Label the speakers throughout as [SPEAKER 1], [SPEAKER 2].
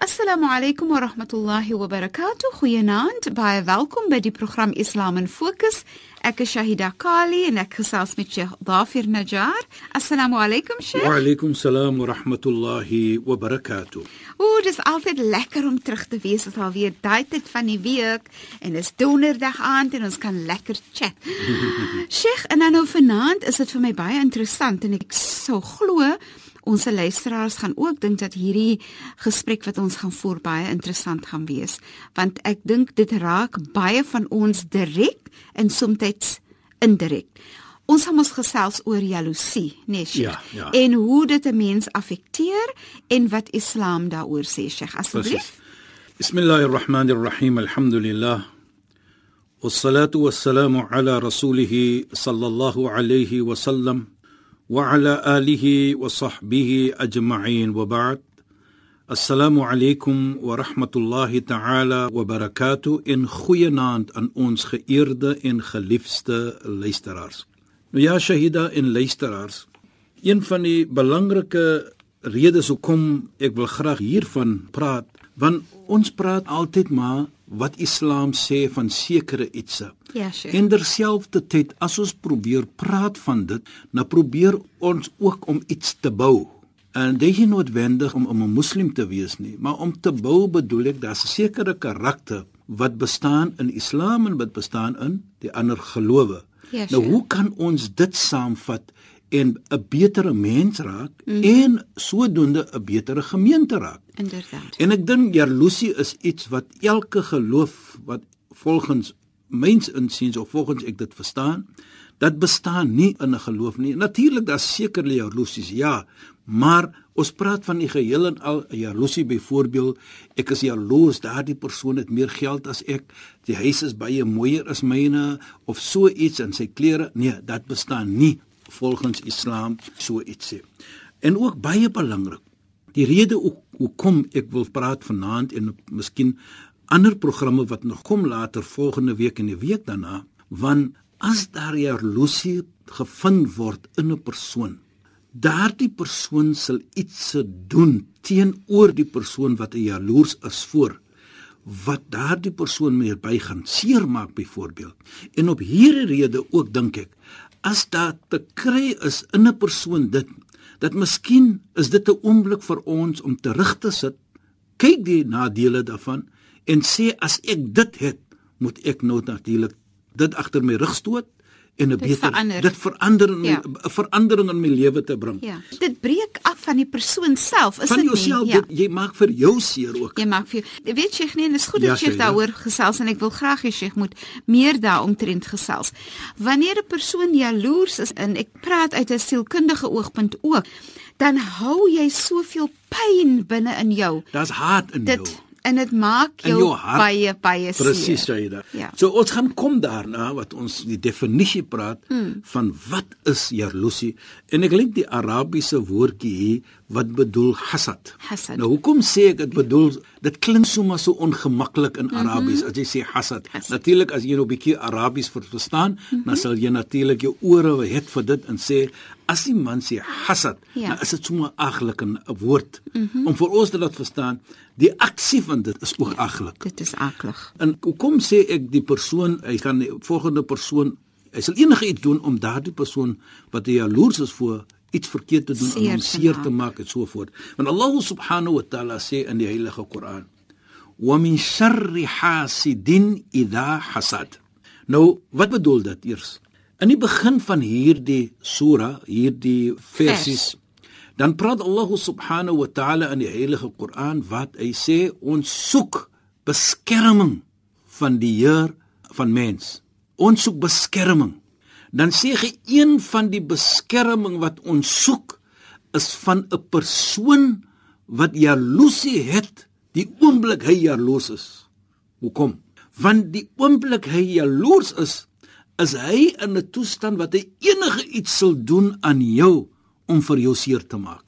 [SPEAKER 1] Assalamu alaykum wa rahmatullahi wa barakatuh. Goeienaand. Baie welkom by die program Islam in Fokus. Ek is Shahida Kali en ek gesels met Sheikh Dafir Najjar. Assalamu alaykum Sheikh.
[SPEAKER 2] Wa alaykum salaam wa rahmatullahi wa barakatuh.
[SPEAKER 1] Ooh, dis altyd lekker om terug te wees. Dit is alweer daai tyd van die week en dis donderdag aand en ons kan lekker chat. Sheikh, en dan nou vanaand is dit vir my baie interessant en ek sou glo ons luisteraars gaan ook dink dat hierdie gesprek wat ons gaan voer baie interessant gaan wees want ek dink dit raak baie van ons direk en soms indirek. Ons gaan ons gesels oor jaloesie, nee Sheikh.
[SPEAKER 2] Ja, ja.
[SPEAKER 1] En hoe dit 'n mens affekteer en wat Islam daaroor sê, Sheikh, asseblief.
[SPEAKER 2] Bismillahirrahmanirrahim. Alhamdulillah. Wassalatu wassalamu ala rasulih sallallahu alayhi wa sallam. وعلى آله وصحبه أجمعين وبعد السلام عليكم ورحمة الله تعالى وبركاته in goeie naand aan ons geëerde en geliefde luisteraars. Nou ja, Shahida en luisteraars, een van die belangrike redes hoekom ek wil graag hiervan praat, want ons praat altyd maar wat Islam sê van sekere ietsie.
[SPEAKER 1] Ja, sure.
[SPEAKER 2] En terselfdertyd as ons probeer praat van dit, nou probeer ons ook om iets te bou. En dit is nie noodwendig om om 'n moslim te wees nie, maar om te bou bedoel ek daar's 'n sekere karakter wat bestaan in Islam en wat bestaan in die ander gelowe.
[SPEAKER 1] Ja,
[SPEAKER 2] nou
[SPEAKER 1] sure.
[SPEAKER 2] hoe kan ons dit saamvat en 'n betere mens raak mm en sodoende 'n betere gemeente raak?
[SPEAKER 1] Inderdaad.
[SPEAKER 2] En ek dink jaloesie is iets wat elke geloof wat volgens mens insiens of volgens ek dit verstaan, dat bestaan nie in 'n geloof nie. Natuurlik daar's seker jaloesies, ja, maar ons praat van die geheel en al jaloesie byvoorbeeld, ek is jaloes daardie persoon het meer geld as ek, die huis is baie mooier as myne of so iets en sy klere, nee, dit bestaan nie volgens Islam so iets sê. En ook baie belangrik, die rede hoekom ek wil praat vanaand en miskien ander programme wat nog kom later volgende week en die week daarna, want as daar jaloesie gevind word in 'n persoon, daardie persoon sal iets se doen teenoor die persoon wat jaloers is voor wat daardie persoon meer by gaan seermaak byvoorbeeld. En op hierdie rede ook dink ek, as daar te kry is in 'n persoon dit dat miskien is dit 'n oomblik vir ons om terug te sit, kyk die nadele daarvan en sê as ek dit het, moet ek nou natuurlik dit agter my rug stoot en 'n
[SPEAKER 1] Dit
[SPEAKER 2] beter
[SPEAKER 1] verander.
[SPEAKER 2] dit verander in my
[SPEAKER 1] Ja.
[SPEAKER 2] 'n verandering in my lewe te bring.
[SPEAKER 1] Ja. Dit breek af van die persoon self, is
[SPEAKER 2] Van
[SPEAKER 1] dit
[SPEAKER 2] jouself,
[SPEAKER 1] nie? Ja.
[SPEAKER 2] dit, jy maak vir jou seer ook.
[SPEAKER 1] Jy maak vir jou. Weet jy, nee, dis goed
[SPEAKER 2] Ja,
[SPEAKER 1] dat jy
[SPEAKER 2] Shaida.
[SPEAKER 1] daaroor gesels en ek wil graag hê jy moet meer daaromtrent gesels. Wanneer 'n persoon jaloers is en ek praat uit 'n sielkundige oogpunt ook, dan hou jy soveel pyn binne in jou.
[SPEAKER 2] Daar's haat in jou.
[SPEAKER 1] En dit maak jou,
[SPEAKER 2] jou hart.
[SPEAKER 1] baie baie seer.
[SPEAKER 2] Presies dit.
[SPEAKER 1] Ja.
[SPEAKER 2] So ons gaan kom daarna wat ons die definisie praat hmm. van wat is jaloesie en ek link die Arabiese woordjie hier wat bedoel hasad.
[SPEAKER 1] Hasad.
[SPEAKER 2] Nou hoekom sê ek dit bedoel dit klink sommer so ongemaklik in Arabies as jy sê hasad.
[SPEAKER 1] Hasad.
[SPEAKER 2] Natuurlik as jy nou 'n bietjie Arabies ver- verstaan, mm -hmm. dan sal jy natuurlik jou ore het vir dit en sê as die man sê hasad,
[SPEAKER 1] Ja.
[SPEAKER 2] dan is dit sommer aglik 'n 'n woord mm -hmm. om vir ons te laat verstaan die aksie van dit is ook aglik.
[SPEAKER 1] Dit is aklig.
[SPEAKER 2] En hoekom sê ek die persoon, hy gaan die volgende persoon, hy sal enige iets doen om daardie persoon wat hy jaloers is voor iets verkeerd te doen
[SPEAKER 1] Seer
[SPEAKER 2] en hom seer te maak en so voort. Want Allah subhanahu wa ta'ala sê in die heilige Koran: "Wa min sharri hasidin idha hasad." Nou, wat bedoel dit eers? In die begin van hierdie sura, hierdie versies, dan praat Allah subhanahu wa ta'ala in die heilige Koran wat hy sê ons soek beskerming van die Heer van mens. ons soek beskerming, dan sê hy een van die beskerming wat ons soek is van 'n persoon wat jaloesie het die oomblik hy jaloers is. Hoekom? Want die oomblik hy jaloers is, is hy in 'n toestand wat hy enige iets sal doen aan jou om vir jou seer te maak.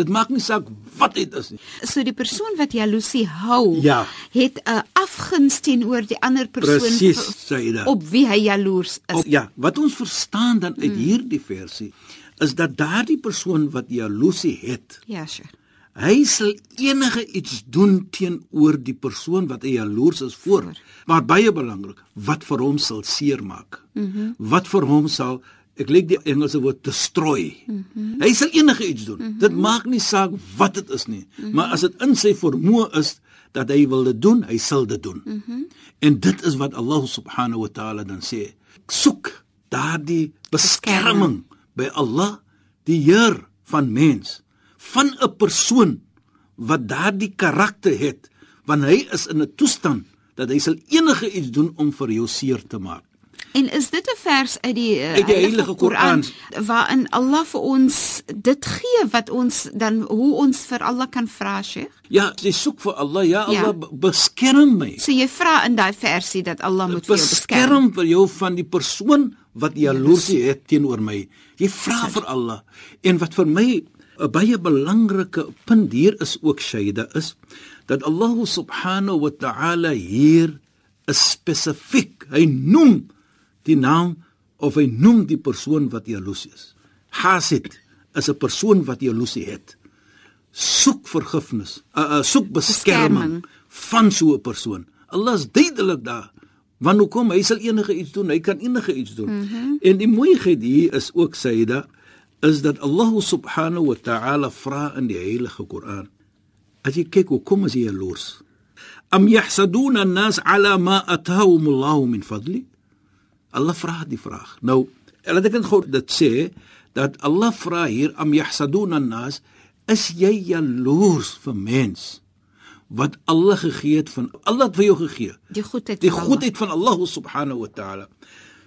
[SPEAKER 2] Dit maak nie saak wat dit is nie.
[SPEAKER 1] So die persoon wat jaloesie hou,
[SPEAKER 2] Ja.
[SPEAKER 1] het 'n afguns teenoor die ander persoon
[SPEAKER 2] dit.
[SPEAKER 1] op wie hy jaloers is.
[SPEAKER 2] Op, ja, wat ons verstaan dan uit hierdie versie is dat daardie persoon wat jaloesie het,
[SPEAKER 1] Ja, sure.
[SPEAKER 2] hy sal enige iets doen teenoor die persoon wat hy jaloers is voor. Maar baie belangrik, wat vir hom sal seermaak. Mm -hmm. Wat vir hom sal ek lyk die Engelse woord destroy. Mm -hmm. Hy sal enige iets doen. Mm -hmm. Dit maak nie saak wat dit is nie, mm -hmm. maar as dit in sy vermoë is dat hy wil dit doen, hy sal dit doen. Mm -hmm. En dit is wat Allah subhanahu wa ta'ala dan sê. Soek daardie beskerming by Allah, die Heer van mens, van 'n persoon wat daardie karakter het, want hy is in 'n toestand dat hy sal enige iets doen om vir jou seer te maak.
[SPEAKER 1] En is dit 'n vers uit die, uh,
[SPEAKER 2] Uit die Heilige Koran.
[SPEAKER 1] waarin Allah vir ons dit gee wat ons dan hoe ons vir Allah kan vra, Sheikh?
[SPEAKER 2] Ja, jy soek vir Allah, ja Allah
[SPEAKER 1] Ja.
[SPEAKER 2] ja. beskerm my.
[SPEAKER 1] So jy vra in daai versie dat Allah moet vir jou beskerm.
[SPEAKER 2] beskerm vir jou van die persoon wat jaloesie het teenoor my. Jy vra vir Allah. En wat vir my 'n baie belangrike punt hier is ook Shaida is dat Allah subhanahu wa ta'ala hier is spesifiek. Hy noem die naam of hy noem die persoon wat jaloesie is. Hasid is 'n persoon wat jaloesie het. Soek vergifnis, uh, uh, soek beskerming,
[SPEAKER 1] Beskerming.
[SPEAKER 2] van so 'n persoon. Allah is duidelik daar. Want hoekom hy sal enige iets doen, hy kan enige iets doen. Mm -hmm. En die mooiheid hier is ook Sayyida is dat Allah subhanahu wa ta'ala vra in die heilige Koran. As jy kyk hoekom is hy jaloers? Am yahsaduna an-nas ala ma atahum Allah min fadli? Allah vra die vraag. Nou, laat ek net gou dit sê dat Allah vra hier am yahsaduna an-nas is jy jaloers vir mens wat Allah gegee het van Allah het vir jou gegee
[SPEAKER 1] Die goedheid
[SPEAKER 2] die goedheid van Allah subhanahu wa ta'ala.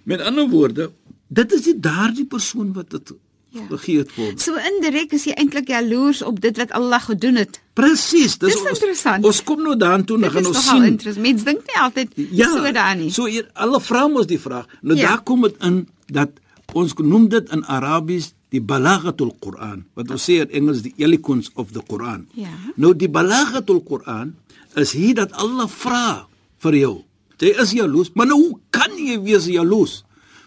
[SPEAKER 2] Met ander woorde, dit is nie daardie persoon wat dit
[SPEAKER 1] Ja.
[SPEAKER 2] ja. vir hom.
[SPEAKER 1] So indirek is jy eintlik jaloers op dit wat Allah gedoen het.
[SPEAKER 2] Presies, dis
[SPEAKER 1] Dis interessant.
[SPEAKER 2] Ons kom nou daartoe, dan
[SPEAKER 1] Dit
[SPEAKER 2] gaan ons sien.
[SPEAKER 1] interessant. Mense dink nie altyd so daarin nie.
[SPEAKER 2] So hier alle vra mos die vraag. Nou
[SPEAKER 1] Ja.
[SPEAKER 2] ja. daar kom dit in dat ons noem dit in Arabies die balaghatul Quran. Wat ons sê in Engels die eloquence of the Quran.
[SPEAKER 1] Ja.
[SPEAKER 2] Nou die balaghatul Quran is hier dat Allah vra vir jou. Jy is jaloes, maar nou hoe kan jy wees jaloes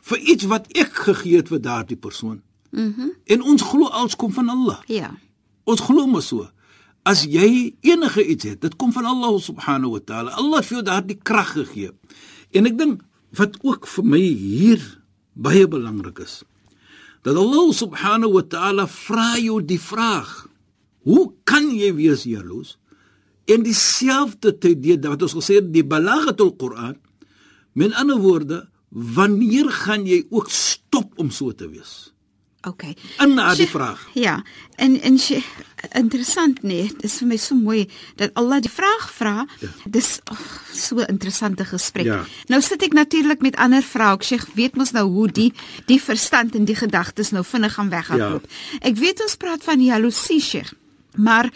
[SPEAKER 2] vir iets wat ek gegee het vir daardie persoon? Mhm. Mm en ons glo alles kom van Allah.
[SPEAKER 1] Ja.
[SPEAKER 2] Ons glo mos so. As jy enige iets het, dit kom van Allah subhanahu wa taala. Allah het vir jou daardie krag gegee. En ek dink wat ook vir my hier baie belangrik is, dat Allah subhanahu wa taala vra jou die vraag: Hoe kan jy wees jaloes? En dieselfde tyd die wat ons gesê het, die balaghatul Quran, met ander woorde, wanneer gaan jy ook stop om so te wees?
[SPEAKER 1] Okay.
[SPEAKER 2] In na die vraag.
[SPEAKER 1] Ja. En en Sheikh, interessant nee, dit is vir my so mooi dat Allah die vraag vra. Ja. Dis oh, so 'n interessante gesprek.
[SPEAKER 2] Ja.
[SPEAKER 1] Nou sit ek natuurlik met ander vroue. Ek Sheikh weet mos nou hoe die die verstand en die gedagtes nou vinnig gaan weghardloop. Ja. Ek weet ons praat van jaloesie Sheikh. Maar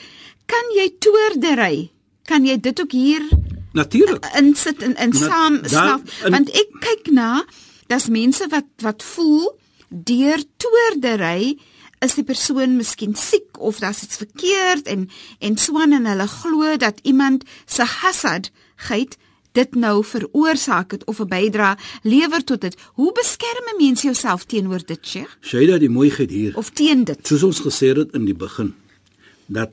[SPEAKER 1] kan jy toordery? Kan jy dit ook hier
[SPEAKER 2] Natuurlik.
[SPEAKER 1] insit en in
[SPEAKER 2] Na-
[SPEAKER 1] saam
[SPEAKER 2] in-
[SPEAKER 1] want ek kyk na dis mense wat wat voel deur toordery is die persoon miskien siek of daar's iets verkeerd en en swan en hulle glo dat iemand se hasad geit dit nou veroorsaak het of 'n bydra lewer tot dit hoe beskerm 'n mens jouself teenoor dit Sheikh
[SPEAKER 2] Shaida die mooiheid hier.
[SPEAKER 1] of teen dit
[SPEAKER 2] Soos ons gesê het in die begin dat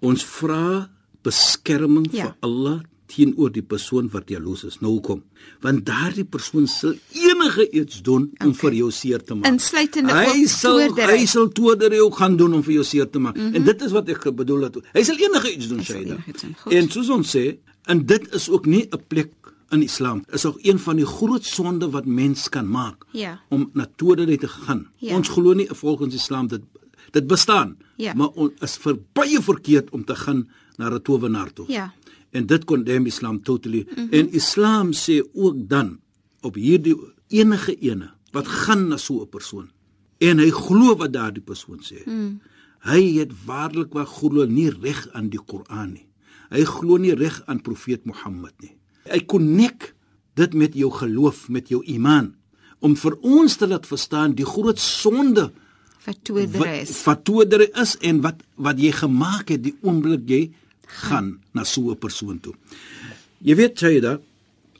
[SPEAKER 2] ons vra beskerming
[SPEAKER 1] Ja.
[SPEAKER 2] ja. vir Allah teenoor die persoon wat jaloes is. Nou hoekom? Want daardie persoon sal enige iets doen om
[SPEAKER 1] Okay.
[SPEAKER 2] vir jou seer te maak.
[SPEAKER 1] Insluitende
[SPEAKER 2] hy sal
[SPEAKER 1] toordery.
[SPEAKER 2] hy sal toordery ook gaan doen om vir jou seer te maak. Mm -hmm. En dit is wat ek bedoel het. Hy sal enige iets doen, Shaida. En soos ons sê, en dit is ook nie 'n plek in Islam. Is ook een van die groot sonde wat mens kan maak
[SPEAKER 1] Ja.
[SPEAKER 2] om na toordery te gaan.
[SPEAKER 1] Ja.
[SPEAKER 2] Ons glo nie volgens Islam dit dit bestaan.
[SPEAKER 1] Ja.
[SPEAKER 2] Maar ons is vir baie verkeerd om te gaan na 'n towenaar toe.
[SPEAKER 1] Ja.
[SPEAKER 2] En dit condemn Islam totally. Mm -hmm. En Islam sê ook dan op hierdie enige ene wat gaan na so 'n persoon en hy glo wat daardie persoon sê. Hmm. Hy het waarlik wat glo nie reg aan die Koran nie. Hy glo nie reg aan profeet Mohammed nie. Hy konnek dit met jou geloof, met jou iman om vir ons te laat verstaan die groot sonde
[SPEAKER 1] vertoeder is.
[SPEAKER 2] Vertoeder is en wat wat jy gemaak het die oomblik jy gaan na so 'n persoon toe. Jy weet jy da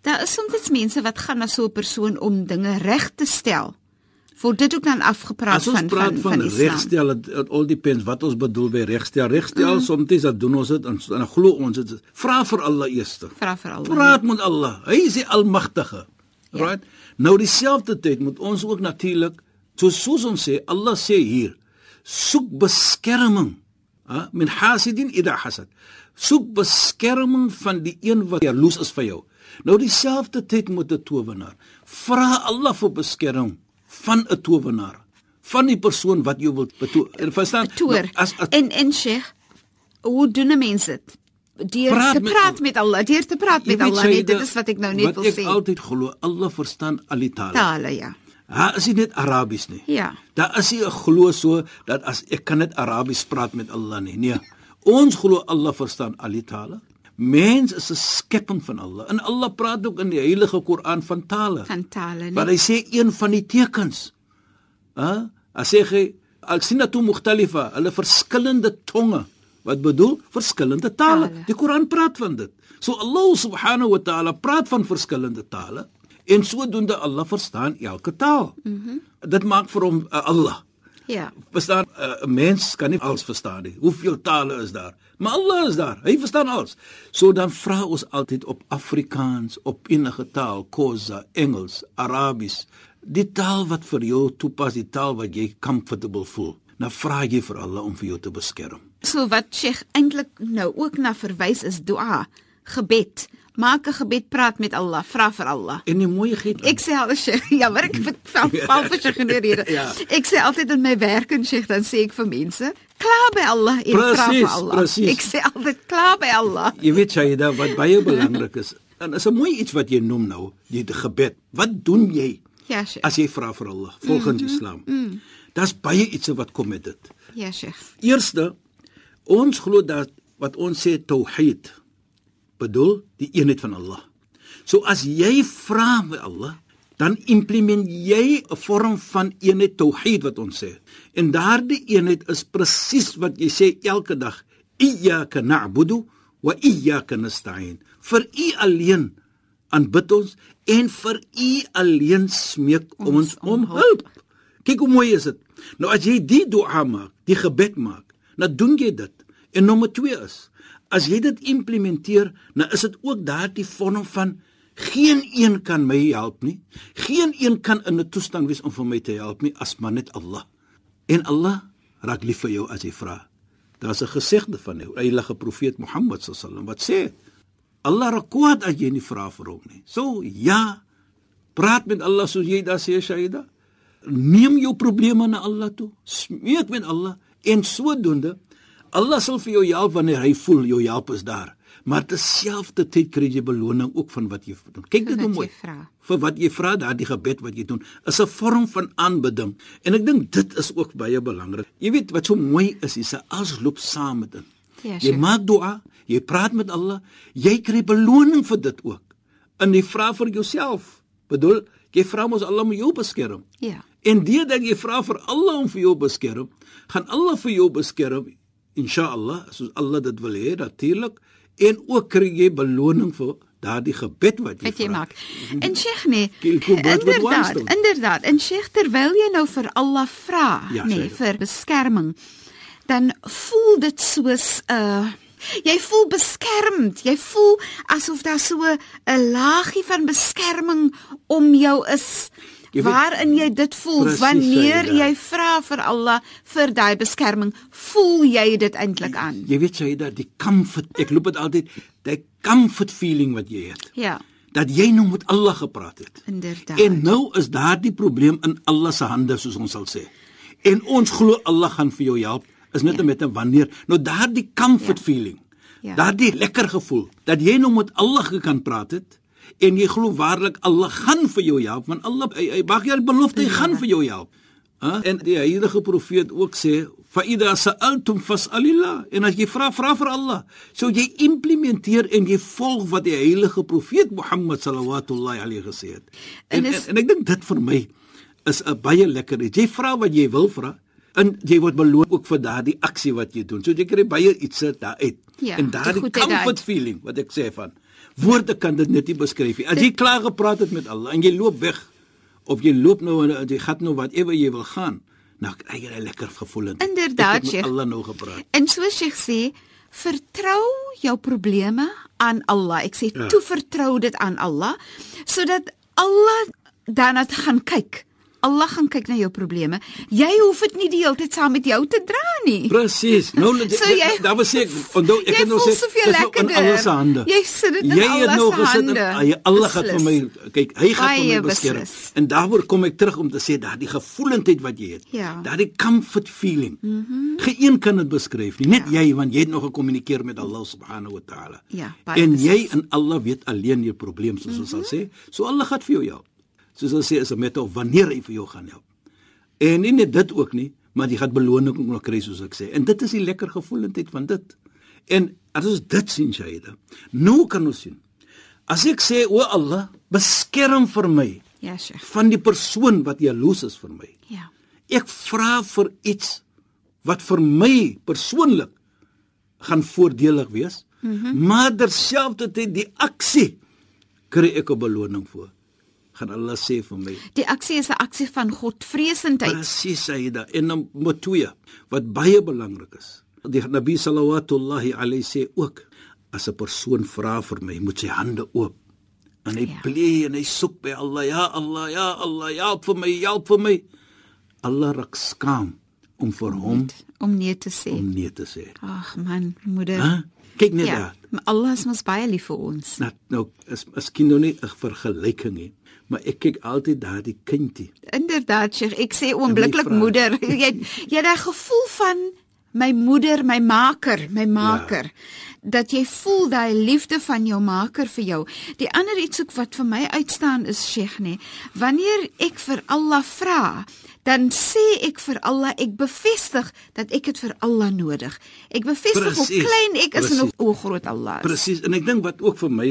[SPEAKER 1] Daar is soms mense wat gaan na so 'n persoon om dinge reg te stel. Word dit ook dan afgepraat
[SPEAKER 2] van
[SPEAKER 1] van van,
[SPEAKER 2] van, van regstel het, het al depends wat ons bedoel by regstel. Regstel mm. soms dat doen ons dit en dan glo ons dit. Vra vir Allah eers.
[SPEAKER 1] Vra vir Allah.
[SPEAKER 2] Praat met Allah. Hy is die almagtige. Ja. Right? Nou dieselfde tyd moet ons ook natuurlik So soos ons sê, Allah sê hier, soek beskerming, ha, min hasidin idha hasad. Soek beskerming van die een wat jaloes is vir jou. Nou dieselfde tyd moet 'n towenaar vra Allah vir beskerming van 'n towenaar, van die persoon wat jy wil betoer. Verstaan?
[SPEAKER 1] Nou, as, as en en Sheikh, hoe doen 'n mens dit? Deur te praat met Allah, deur te praat met Allah, nee, dit is wat ek nou net wil sê.
[SPEAKER 2] Wat ek altyd glo, Allah verstaan al die tale.
[SPEAKER 1] Tale, ja.
[SPEAKER 2] Ha, is dit net Arabies nie?
[SPEAKER 1] Ja.
[SPEAKER 2] Daar is nie 'n glo so dat as ek kan net Arabies praat met Allah nie. Nee. Ons glo Allah verstaan al die tale. Mens is 'n skepping van Allah. En Allah praat ook in die Heilige Koran van tale.
[SPEAKER 1] Van tale, nee.
[SPEAKER 2] Maar hy sê een van die tekens. Ha? As sê hy al-sinatu mukhtalifa, hulle verskillende tonge. Wat bedoel? Verskillende tale. tale. Die Koran praat van dit. So Allah subhanahu wa ta'ala praat van verskillende tale. En sodoende Allah verstaan elke taal. Mm dit maak vir hom uh, Allah.
[SPEAKER 1] Ja.
[SPEAKER 2] Verstaan eh, 'n uh, mens kan nie alles verstaan nie. Hoeveel tale is daar? Maar Allah is daar. Hy verstaan alles. So dan vra ons altyd op Afrikaans, op enige taal, Khoza, Engels, Arabies, die taal wat vir jou toepas, die taal wat jy comfortable voel. Nou vra jy vir Allah om vir jou te beskerm.
[SPEAKER 1] So wat Sheikh eintlik nou ook na verwys is dua, gebed maak 'n gebed praat met Allah, vra vir Allah.
[SPEAKER 2] En die mooi gee.
[SPEAKER 1] Ek sê al sy, ja, maar ek val val vir sy genereer. ja. Ek sê altyd in my werk en sê dan sê ek vir mense, kla by Allah en precies, vra vir Allah. Precies. Ek sê altyd kla by Allah.
[SPEAKER 2] Jy weet jy dat wat baie belangrik is. En is 'n mooi iets wat jy noem nou, die gebed. Wat doen jy?
[SPEAKER 1] Ja, sy.
[SPEAKER 2] As jy vra vir Allah volgens mm -hmm. Islam. Mm. Daar's baie iets wat kom met dit.
[SPEAKER 1] Ja, sy.
[SPEAKER 2] Eerste ons glo dat wat ons sê tauhid bedoel die eenheid van Allah. So as jy vra by Allah, dan implement jy 'n vorm van eenheid tauhid wat ons sê. En daardie eenheid is presies wat jy sê elke dag, iyyaka na'budu wa iyyaka nasta'in. Vir U alleen aanbid ons en vir U alleen smeek ons, ons om hulp. Kyk hoe mooi is dit. Nou as jy die dua maak, die gebed maak, dan doen jy dit. En nommer 2 is As jy dit implementeer, nou is dit ook daardie vorm van geen een kan my help nie. Geen een kan in 'n toestand wees om vir my te help nie as maar net Allah. En Allah raak lief vir jou as jy vra. Daar's 'n gesegde van die heilige profeet Mohammed sallam wat sê: Allah raak kwaad as jy nie vra vir hom nie. So ja, praat met Allah soos jy daar sê Shaida. Neem jou probleme na Allah toe. Smeek met Allah en sodoende Allah sal vir jou help wanneer hy voel jou help is daar. Maar terselfdertyd kry jy beloning ook van wat jy doen. Kyk dit hoe mooi. Vir wat jy vra, daardie gebed wat jy doen, is 'n vorm van aanbidding. En ek dink dit is ook baie belangrik. Jy weet wat so mooi is, is alles loop saam met dit. Ja, jy maak dua, jy praat met Allah, jy kry beloning vir dit ook. En jy vra vir jouself. Bedoel, jy vra mos Allah om jou beskerm.
[SPEAKER 1] Ja.
[SPEAKER 2] En dit dat jy vra vir Allah om vir jou beskerm, gaan Allah vir jou beskerm inshallah soos Allah dit wil hê natuurlik en ook kry jy beloning vir daardie gebed wat jy,
[SPEAKER 1] jy maak. En Sheikh nee, inderdaad, inderdaad. En Sheikh terwyl jy nou vir Allah vra, ja, nee, vir beskerming, dan voel dit soos 'n uh, Jy voel beskermd. Jy voel asof daar so 'n laagie van beskerming om jou is waarin jy dit voel Precies, wanneer jy vra vir Allah vir daai beskerming, voel jy dit eintlik aan?
[SPEAKER 2] Jy weet jy dat die comfort, ek loop dit altyd, die comfort feeling wat jy het.
[SPEAKER 1] Ja.
[SPEAKER 2] Dat jy nou met Allah gepraat het.
[SPEAKER 1] Inderdaad.
[SPEAKER 2] En nou is daardie probleem in Allah se hande soos ons sal sê. En ons glo Allah gaan vir jou help. Is net ja. met 'n wanneer. Nou daardie comfort ja. feeling. Ja. Daardie lekker gevoel dat jy nou met Allah kan praat het en jy glo waarlik Allah gaan vir jou help want Allah hy, hy maak jou belofte hy gaan vir jou help. Ha? En die heilige profeet ook sê fa idha sa'altum fas'alillah en as jy vra vra vir Allah. So jy implementeer en jy volg wat die heilige profeet Mohammed sallallahu alayhi gesê het. En en, en, en ek dink dit vir my is 'n baie lekker iets. Jy vra wat jy wil vra en jy word beloon ook vir daardie aksie wat jy doen. So jy kry baie iets daar uit.
[SPEAKER 1] Ja,
[SPEAKER 2] en daardie comfort feeling wat ek sê van woorde kan dit net nie beskryf nie. As jy klaar gepraat het met Allah en jy loop weg of jy loop nou en jy gaan nou whatever jy wil gaan, nou kry jy 'n lekker gevoel.
[SPEAKER 1] Inderdaad, Sheikh.
[SPEAKER 2] Allah nou gepraat.
[SPEAKER 1] En so Sheikh sê, vertrou jou probleme aan Allah. Ek sê ja. toe vertrou dit aan Allah sodat Allah daarna gaan kyk Allah gaan kyk na jou probleme. Jy hoef dit nie die hele tyd saam met jou te dra nie.
[SPEAKER 2] Presies. Nou so jy, daar was ek onthou ek het nou sê dis nou in Allah se hande.
[SPEAKER 1] Jy sit dit in jy Allah nou se hande.
[SPEAKER 2] Jy Allah gaan vir my kyk. Hy gaan vir my beskerm. En daaroor kom ek terug om te sê daardie gevoelendheid wat jy het.
[SPEAKER 1] Ja.
[SPEAKER 2] Daardie comfort feeling. Mm -hmm. Geen kan dit beskryf nie. Net ja. jy want jy het nog gekommunikeer met Allah subhanahu wa taala.
[SPEAKER 1] Ja,
[SPEAKER 2] en jy en Allah weet alleen jou probleem soos mm -hmm. ons sal sê. So Allah gaan vir jou help soos hulle sê is 'n meta of wanneer hy vir jou gaan help. En nie net dit ook nie, maar jy gaan beloning ook nog kry soos ek sê. En dit is die lekker gevoelendheid van dit. En as ons dit sien Shaida, nou kan ons sien. As ek sê o Allah, beskerm vir my.
[SPEAKER 1] Ja, Sheikh.
[SPEAKER 2] Van die persoon wat jaloes is vir my.
[SPEAKER 1] Ja.
[SPEAKER 2] Ek vra vir iets wat vir my persoonlik gaan voordelig wees. Mm -hmm. Maar terselfdertyd die aksie kry ek 'n beloning vir gaan hulle sê vir my.
[SPEAKER 1] Die aksie is 'n aksie van Godvreesendheid.
[SPEAKER 2] Presies, Saida. En nommer 2 wat baie belangrik is. Die Nabi sallallahu alayhi sê ook as 'n persoon vra vir my, moet sy hande oop. En hy ja. bly en hy soek by Allah, ja Allah, ja Allah, help vir my, help vir my. Allah raak skaam om vir hom
[SPEAKER 1] om nee te sê.
[SPEAKER 2] Om nee te sê.
[SPEAKER 1] Ag man, moeder.
[SPEAKER 2] Huh? Kyk net ja,
[SPEAKER 1] daar. Allah is mos baie lief vir ons.
[SPEAKER 2] Nou, nou is miskien nou nie 'n vergelyking nie, maar ek kyk altyd daardie kindjie.
[SPEAKER 1] Inderdaad, Sheikh, ek sê oombliklik moeder. jy jy het 'n gevoel van my moeder, my maker, my maker. Ja. Dat jy voel daai liefde van jou maker vir jou. Die ander iets ook wat vir my uitstaan is Sheikh, nê. Wanneer ek vir Allah vra, dan sê ek vir Allah, ek bevestig dat ek dit vir Allah nodig. Ek bevestig precies, hoe klein ek is precies, en hoe groot Allah is.
[SPEAKER 2] Presies. En ek dink wat ook vir my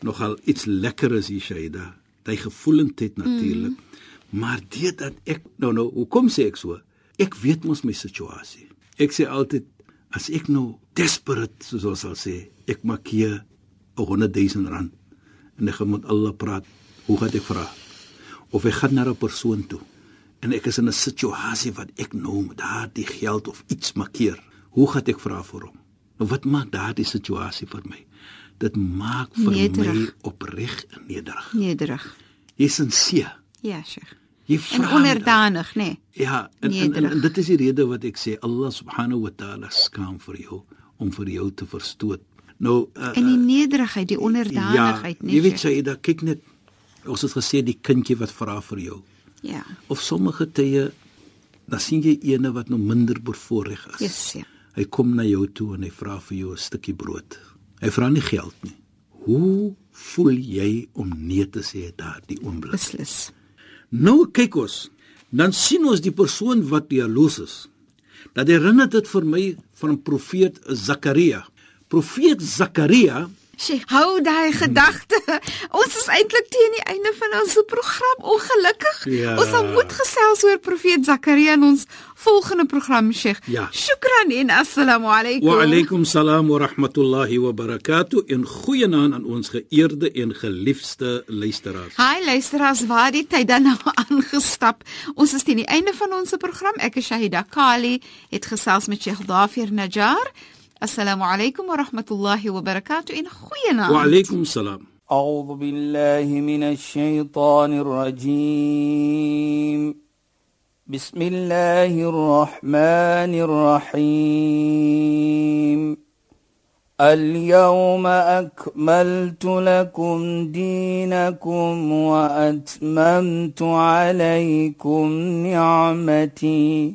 [SPEAKER 2] nogal iets lekker is hier Shaida hy gevoelendheid natuurlik. Mm. Maar dit dat ek nou nou, hoekom sê ek so? Ek weet mos my situasie. Ek sê altyd as ek nou desperate soos ons sal sê, ek maak hier 100 000 rand en ek moet Allah praat, hoe gaan ek vra? Of ek gaan na 'n persoon toe en ek is in 'n situasie wat ek nou met daardie geld of iets markeer. Hoe gaan ek vra vir hom? Nou wat maak daardie situasie vir my? Dit maak vir nederig. my opreg en nederig.
[SPEAKER 1] Nederig.
[SPEAKER 2] Jy sinseer.
[SPEAKER 1] Ja, Sheikh.
[SPEAKER 2] Jy vra
[SPEAKER 1] en onderdanig, nê? Nee.
[SPEAKER 2] Ja, en, en, en, en dit is die rede wat ek sê Allah subhanahu wa taala skaam vir jou om vir jou te verstoot. Nou
[SPEAKER 1] uh, in die nederigheid, die onderdanigheid,
[SPEAKER 2] ja, nie. Jy weet jy, da kyk net ons het gesê die kindjie wat vra vir jou.
[SPEAKER 1] Ja.
[SPEAKER 2] Of sommige tye dan sien jy ene wat nou minder bevoorreg is.
[SPEAKER 1] Yes, ja.
[SPEAKER 2] Hy kom na jou toe en hy vra vir jou 'n stukkie brood. Hy vra nie geld nie. Hoe voel jy om nee te sê daardie oomblik?
[SPEAKER 1] Beslis.
[SPEAKER 2] Nou kyk ons, dan sien ons die persoon wat jaloes is. Dat herinner dit vir my van profeet Zakaria. Profeet Zakaria
[SPEAKER 1] Sy hou daai gedagte. Ons is eintlik teen die einde van ons program ongelukkig. Ja. Ons sal moet gesels oor profeet Zakaria in ons volgende program, Sheikh.
[SPEAKER 2] Ja.
[SPEAKER 1] Shukran en assalamu alaykum.
[SPEAKER 2] Wa alaykum salaam wa rahmatullahi wa barakatuh. En goeienaand aan ons geëerde en geliefde luisteraars.
[SPEAKER 1] Hi luisteraars, waar die tyd dan nou aangestap. Ons is teen die einde van ons program. Ek is Shahida Kali, het gesels met Sheikh Dafir Najjar. السلام عليكم ورحمة الله وبركاته. إن خوينا
[SPEAKER 2] وعليكم السلام.
[SPEAKER 3] أعوذ بالله من الشيطان الرجيم. بسم الله الرحمن الرحيم. اليوم أكملت لكم دينكم وأتممت عليكم نعمتي.